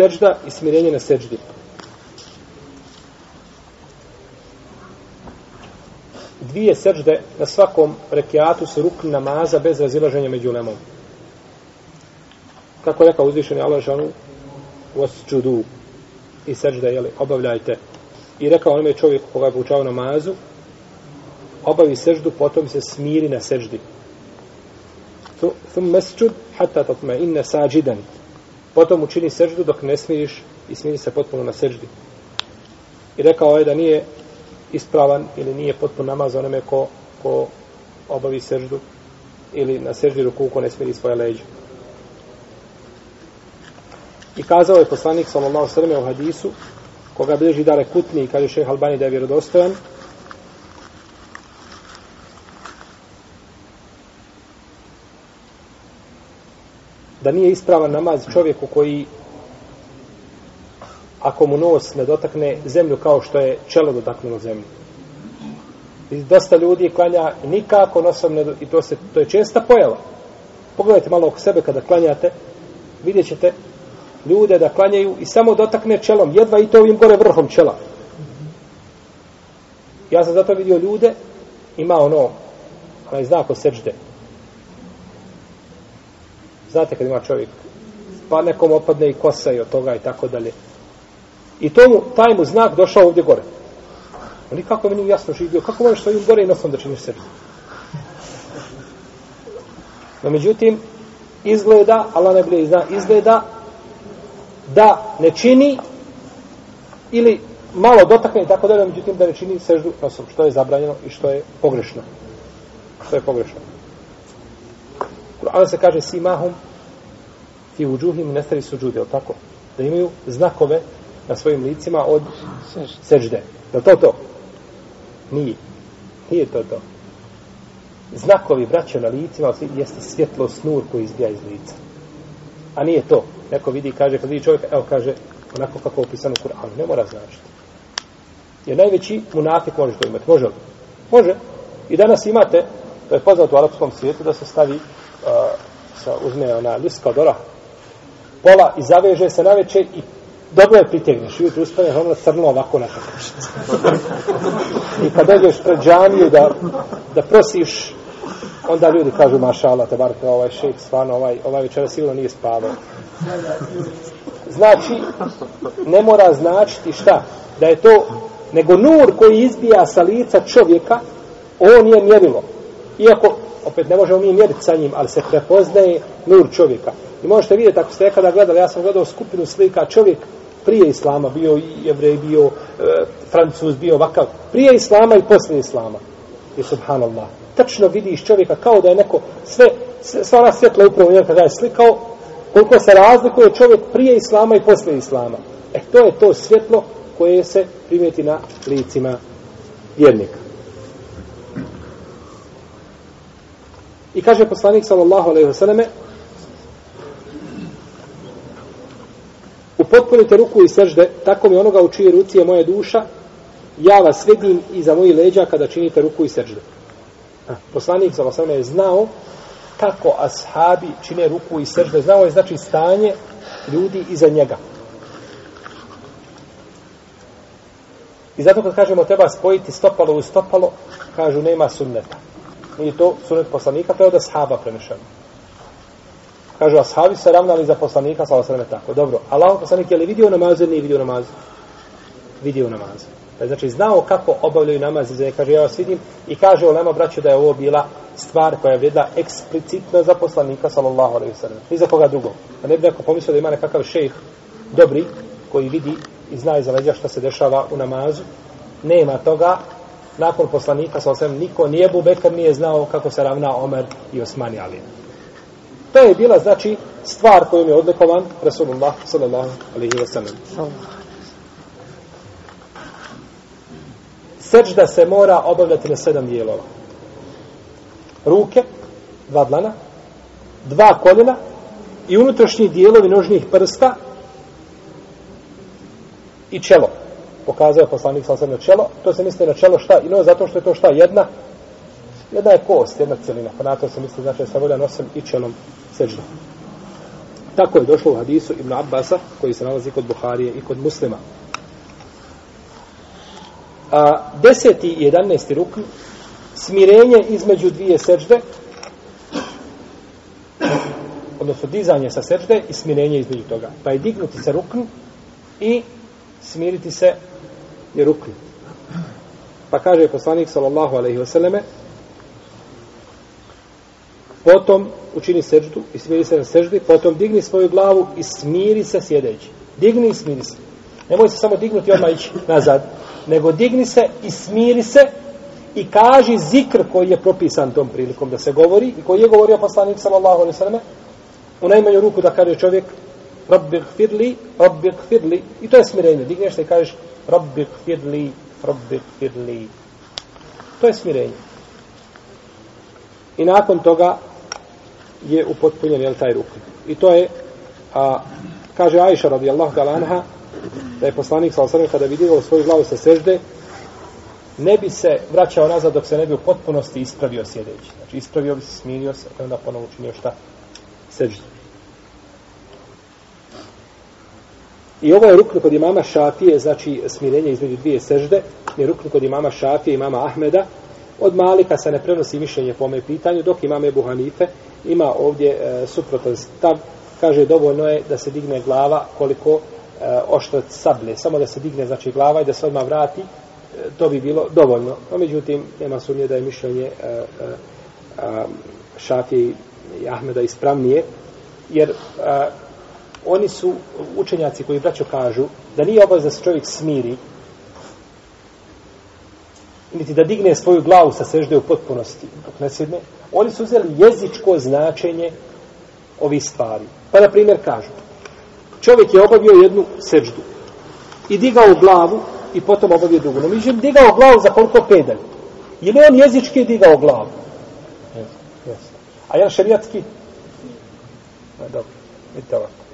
seđda i smirenje na seđdi. Dvije seđde na svakom rekiatu su rukni namaza bez razilaženja među lemom. Kako je rekao uzvišeni Allah žanu, wasđudu i seđde, jeli, obavljajte. I rekao onome čovjeku koga je poučao namazu, obavi seždu, potom se smiri na seždi. Thum mesčud, hatta tatme inne sađidan. Potom učini seždu dok ne smiriš i smiri se potpuno na seždi. I rekao je da nije ispravan ili nije potpuno namaz onome ko, ko obavi seždu ili na seždi ruku ko ne smiri svoje leđe. I kazao je poslanik sallallahu sallam u hadisu koga bilježi dare kutni i kaže šeha Albani da je vjerodostojan da nije ispravan namaz čovjeku koji ako mu nos ne dotakne zemlju kao što je čelo dotaknulo zemlju. I dosta ljudi klanja nikako nosom ne do... i to se to je česta pojava. Pogledajte malo oko sebe kada klanjate, vidjet ćete ljude da klanjaju i samo dotakne čelom, jedva i to ovim gore vrhom čela. Ja sam zato vidio ljude, ima ono, onaj znak od seđde, Znate kad ima čovjek, pa nekom opadne i kosa i od toga i tako dalje. I tomu, taj mu znak došao ovdje gore. Ali kako mi nije jasno živio, kako možeš svojim gore i nosom da činiš sebi? No međutim, izgleda, Allah ne bude zna, izgleda da ne čini ili malo dotakne i tako dalje, međutim da ne čini seždu nosom, što je zabranjeno i što je pogrešno. Što je pogrešno. Kur'an se kaže simahum fi uđuhim nestari suđude, tako? Da imaju znakove na svojim licima od sežde. Je to to? Nije. Nije to to. Znakovi vraća na licima jeste svjetlo snur koji izbija iz lica. A nije to. Neko vidi, kaže, kad vidi čovjek, evo kaže, onako kako je opisano u Kur'anu, ne mora značiti. Jer najveći munafik možeš to imati. Može li? Može. I danas imate, to je poznato u arapskom svijetu, da se stavi sa, uzme ona ljuska od oraha, pola i zaveže se na večer i dobro je pritegneš i jutro ustaneš ono crno ovako na I kad dođeš pred džamiju da, da prosiš, onda ljudi kažu mašala, te bar kao ovaj šejk, stvarno ovaj, ovaj večera sigurno nije spavao. Znači, ne mora značiti šta? Da je to, nego nur koji izbija sa lica čovjeka, on je mjerilo. Iako opet ne možemo mi mjeriti sa njim, ali se prepoznaje nur čovjeka. I možete vidjeti, ako ste nekada gledali, ja sam gledao skupinu slika, čovjek prije Islama, bio i jevrej, bio e, francuz, bio vakav, prije Islama i poslije Islama. I subhanallah. Tačno vidiš čovjeka kao da je neko, sve, sve sva ona svjetla upravo njega kada je slikao, koliko se razlikuje čovjek prije Islama i poslije Islama. E, to je to svjetlo koje se primijeti na licima vjernika. I kaže poslanik sallallahu alejhi ve selleme Upotpunite ruku i sežde, tako mi onoga u čijoj ruci je moja duša, ja vas vidim iza mojih leđa kada činite ruku i sežde. Poslanik sallallahu alejhi ve je znao kako ashabi čine ruku i sežde, znao je znači stanje ljudi iza njega. I zato kad kažemo treba spojiti stopalo u stopalo, kažu nema sunneta. Nije to sunet poslanika, to je od ashaba prenešeno. Kažu, ashabi se ravnali za poslanika, sa osreme tako. Dobro, Allah poslanik je li vidio namaz ili nije vidio namaz? Vidio namaz. Pa znači, znao kako obavljaju namaz i znači, kaže, ja vas vidim i kaže o lema braću da je ovo bila stvar koja je vrijedila eksplicitno za poslanika, sallallahu alaihi sallam. I za koga drugog. A ne bi neko pomislio da ima nekakav šejh dobri koji vidi i zna iza leđa šta se dešava u namazu. Nema toga, nakon poslanika sa osvijem niko nije Bubekar nije znao kako se ravna Omer i Osmani Ali. To je bila znači stvar kojom je odlikovan Rasulullah sallallahu alaihi wa sallam. Seđda se mora obavljati na sedam dijelova. Ruke, dva dlana, dva koljena i unutrašnji dijelovi nožnih prsta i čelo pokazao poslanik sa na čelo, to se misli na čelo šta? I no, zato što je to šta? Jedna? Jedna je kost, jedna celina. Pa na to se misli, znači, sa volja nosem i čelom seđu. Tako je došlo u hadisu Ibn Abbasa, koji se nalazi kod Buharije i kod muslima. A, deseti i jedanesti rukn, smirenje između dvije sežde, odnosno dizanje sa sežde i smirenje između toga. Pa je dignuti se rukn i smiriti se je rukn. Pa kaže poslanik sallallahu alaihi wasallame potom učini seždu i smiri se na seždi, potom digni svoju glavu i smiri se sjedeći. Digni i smiri se. Nemoj se samo dignuti odmah ići nazad, nego digni se i smiri se i kaži zikr koji je propisan tom prilikom da se govori i koji je govorio poslanik sallallahu alaihi sallam u najmanju ruku da kaže čovjek rabbi gfirli, rabbi gfirli i to je smirenje. Digneš se i kažeš rabbi gfirli, rabbi gfirli. To je smirenje. I nakon toga je upotpunjen jel, taj rukn. I to je, a, kaže Ajša radijallahu ta'ala anha, da je poslanik sa osrme kada bi digao svoju glavu sa sežde, ne bi se vraćao nazad dok se ne bi u potpunosti ispravio sjedeći. Znači ispravio bi se, smirio se, i onda ponovo učinio šta? Sežde. I ovo je rukn kod imama Šafije, znači smirenje između dvije sežde, je rukn kod imama Šafije i imama Ahmeda. Od Malika se ne prenosi mišljenje po ome pitanju, dok imam Ebu Hanife, ima ovdje e, suprotan stav, kaže dovoljno je da se digne glava koliko e, oštrac sablje, samo da se digne znači glava i da se odmah vrati, e, to bi bilo dovoljno. No, međutim, nema sumnje da je mišljenje e, e, e, Šafije i Ahmeda ispravnije, jer e, oni su učenjaci koji braćo kažu da nije obavez da se čovjek smiri niti da digne svoju glavu sa sežde u potpunosti dok ne sjedne, oni su uzeli jezičko značenje ovih stvari. Pa, na primjer, kažu čovjek je obavio jednu seždu i digao glavu i potom obavio drugu. No, mi je digao glavu za koliko pedalj. Je li on jezički digao glavu? Yes, yes. A ja šarijatski? Dobro, vidite ovako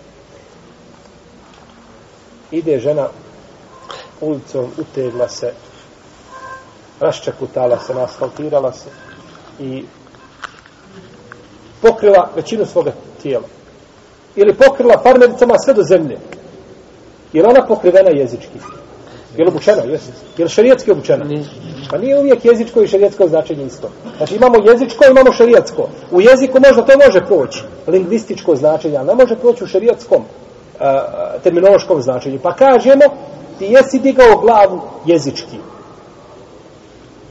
ide žena ulicom, utegla se, raščekutala se, nasfaltirala se i pokrila većinu svoga tijela. Ili pokrila farmericama sve do zemlje. Je ona pokrivena jezički? Je li obučena? Jesi. Je li šarijetski obučena? Pa nije uvijek jezičko i šarijetsko značenje isto. Znači imamo jezičko imamo šarijetsko. U jeziku možda to može proći. Lingvističko značenje, ali ne može proći u šarijetskom terminološkom značenju. Pa kažemo, ti jesi digao glavu jezički.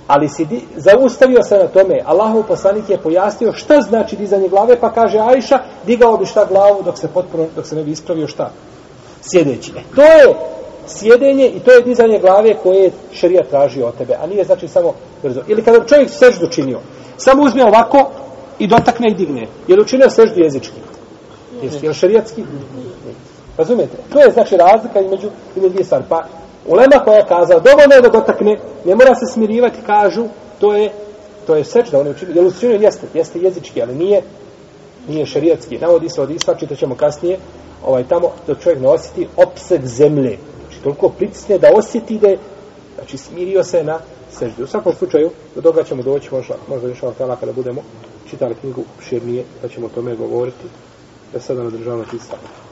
Ali si di, zaustavio se na tome. Allahov poslanik je pojasnio šta znači dizanje glave, pa kaže Ajša, digao bi šta glavu dok se potpuno, dok se ne bi ispravio šta? Sjedeći. E, to je sjedenje i to je dizanje glave koje je šerija tražio od tebe, a nije znači samo brzo. Ili kada čovjek seždu činio, samo uzme ovako i dotakne i digne. Je li učinio seždu jezički? Jesi, je li šarijatski? Razumijete? To je znači razlika između između dvije stvari. Pa ulema koja je kazala dovoljno je da dotakne, ne mora se smirivati, kažu, to je to je sečda, on je učinio, jer učinio jeste, jeste jezički, ali nije nije šerijatski. Navodi se od Isva, čito ćemo kasnije, ovaj, tamo da čovjek ne osjeti opseg zemlje. Znači, toliko pritisne da osjeti da je, znači, smirio se na seždi. U svakom slučaju, do toga ćemo doći, možda, možda više ovaj kada budemo čitali knjigu širnije, da pa ćemo o tome govoriti, da sada nadržavamo ti stavljati.